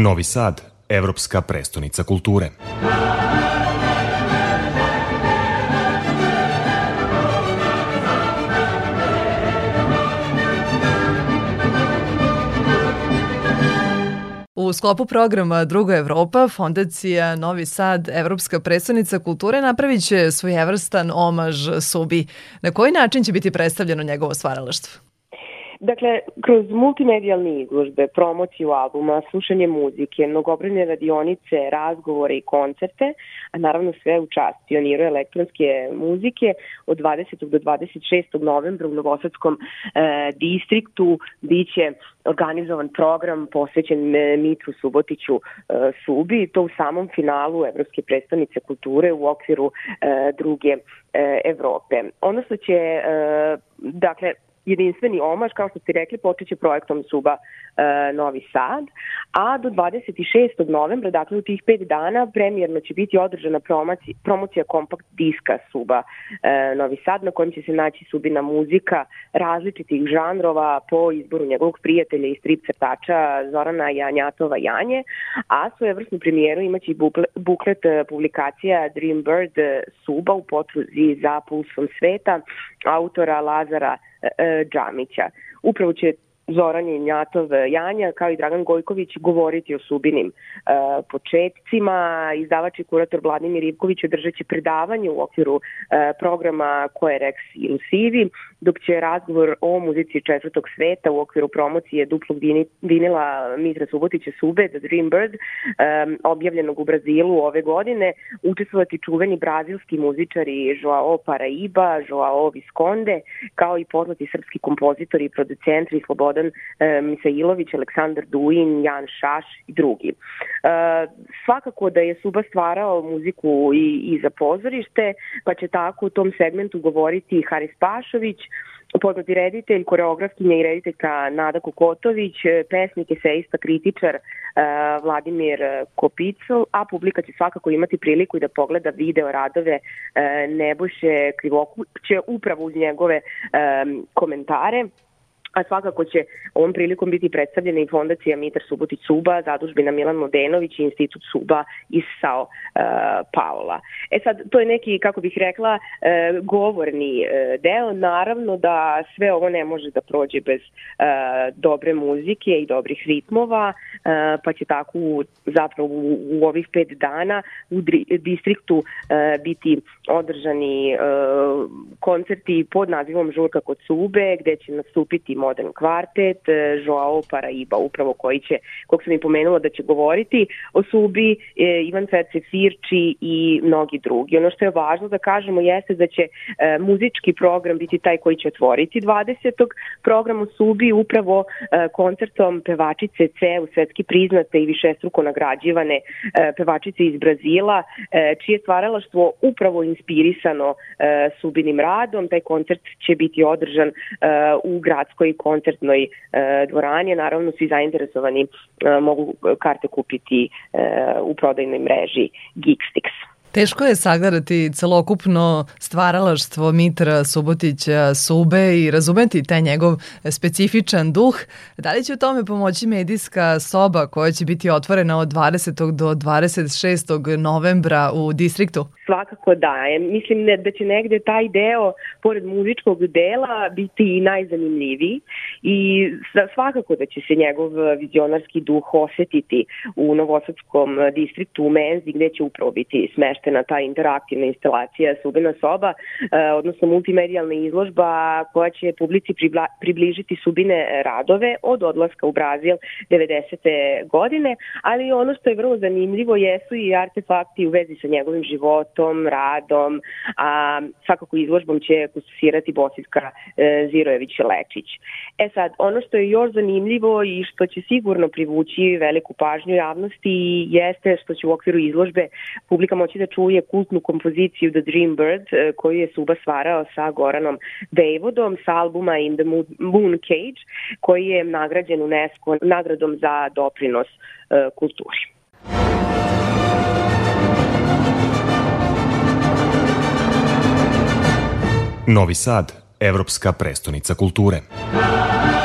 Novi Sad, evropska prestonica kulture. U sklopu programa Druga Evropa, Fondacija Novi Sad, Evropska predstavnica kulture, napravit će svojevrstan omaž Subi. Na koji način će biti predstavljeno njegovo stvaralaštvo? Dakle, kroz multimedijalne izložbe, promociju albuma, slušanje muzike, mnogobrojne radionice, razgovore i koncerte, a naravno sve u čast pioniru elektronske muzike od 20. do 26. novembra u Novosadskom e, distriktu biće organizovan program posvećen e, Mitru Subotiću e, Subi to u samom finalu Evropske predstavnice kulture u okviru e, druge e, Evrope. Ono što će, e, dakle, jedinstveni omaž, kao što ste rekli, počeće projektom Suba e, Novi Sad, a do 26. novembra, dakle u tih pet dana, premijerno će biti održana promocija, promocija kompakt diska Suba e, Novi Sad, na kojem će se naći Subina muzika različitih žanrova po izboru njegovog prijatelja i strip crtača Zorana Janjatova Janje, a svojevrsnu premijeru imaće i buklet e, publikacija Dream Bird e, Suba u potruzi za pulsom sveta autora Lazara E, e, Džamića. Upravo će Zoran Injatov Janja kao i Dragan Gojković govoriti o Subinim e, početcima. Izdavač i kurator Vladimir Ivković održat će predavanje u okviru e, programa Koerex Ilusivi, dok će razgovor o muzici četvrtog sveta u okviru promocije duplog vinila Mitra Subotića Sube, The Dreambird, e, objavljenog u Brazilu ove godine, učestvovati čuveni brazilski muzičari Joao Paraiba, Joao Visconde, kao i poznati srpski kompozitori i producentri Sloboda Slobodan e, Misailović, Aleksandar Duin, Jan Šaš i drugi. E, svakako da je Suba stvarao muziku i, i za pozorište, pa će tako u tom segmentu govoriti Haris Pašović, poznati reditelj, koreografkinja i rediteljka Nada Kokotović, e, pesnik, eseista, kritičar Vladimir Kopicov, a publika će svakako imati priliku i da pogleda video radove uh, Nebojše Krivokuće upravo uz njegove komentare a pa svakako će ovom prilikom biti predstavljena i fondacija Mitar Subotić Suba, zadužbina Milan Modenović i institut Suba iz Sao e, Paola. E sad, to je neki, kako bih rekla, e, govorni e, deo. Naravno da sve ovo ne može da prođe bez e, dobre muzike i dobrih ritmova, e, pa će tako u, zapravo u, u ovih pet dana u dri, distriktu e, biti održani e, koncerti pod nazivom Žurka kod Sube, gde će nastupiti možda Modern Kvartet, eh, Joao Paraiba, upravo koji će, kog sam i pomenula da će govoriti, o Subi, eh, Ivan Fece Firči i mnogi drugi. Ono što je važno da kažemo jeste da će eh, muzički program biti taj koji će otvoriti 20. program u Subi upravo koncertom pevačice C u svetski priznate i višestruko nagrađivane pevačice iz Brazila, čije stvaralaštvo upravo inspirisano Subinim radom. Taj koncert će biti održan u gradskoj koncertnoj e, dvorani, naravno svi zainteresovani e, mogu e, karte kupiti e, u prodajnoj mreži Geekstix. Teško je sagledati celokupno stvaralaštvo Mitra Subotića Sube i razumeti taj njegov specifičan duh. Da li će u tome pomoći medijska soba koja će biti otvorena od 20. do 26. novembra u distriktu? Svakako da. E, mislim da će negde taj deo, pored muzičkog dela, biti i najzanimljiviji i svakako da će se njegov vizionarski duh osetiti u Novosadskom distriktu u Menzi gde će upravo biti smešan izmeštena ta interaktivna instalacija Sudbena soba, e, odnosno multimedijalna izložba koja će publici približiti Subine radove od odlaska u Brazil 90. godine, ali ono što je vrlo zanimljivo jesu i artefakti u vezi sa njegovim životom, radom, a svakako izložbom će kususirati Bosiljka e, Zirojević Lečić. E sad, ono što je još zanimljivo i što će sigurno privući veliku pažnju javnosti jeste što će u okviru izložbe publika moći da čuje kultnu kompoziciju The Dreambird e, koju je Suba stvarao sa Goranom Dejvodom sa albuma In the Moon Cage koji je nagrađen UNESCO nagradom za doprinos e, kulturi. Novi Sad, evropska prestonica kulture.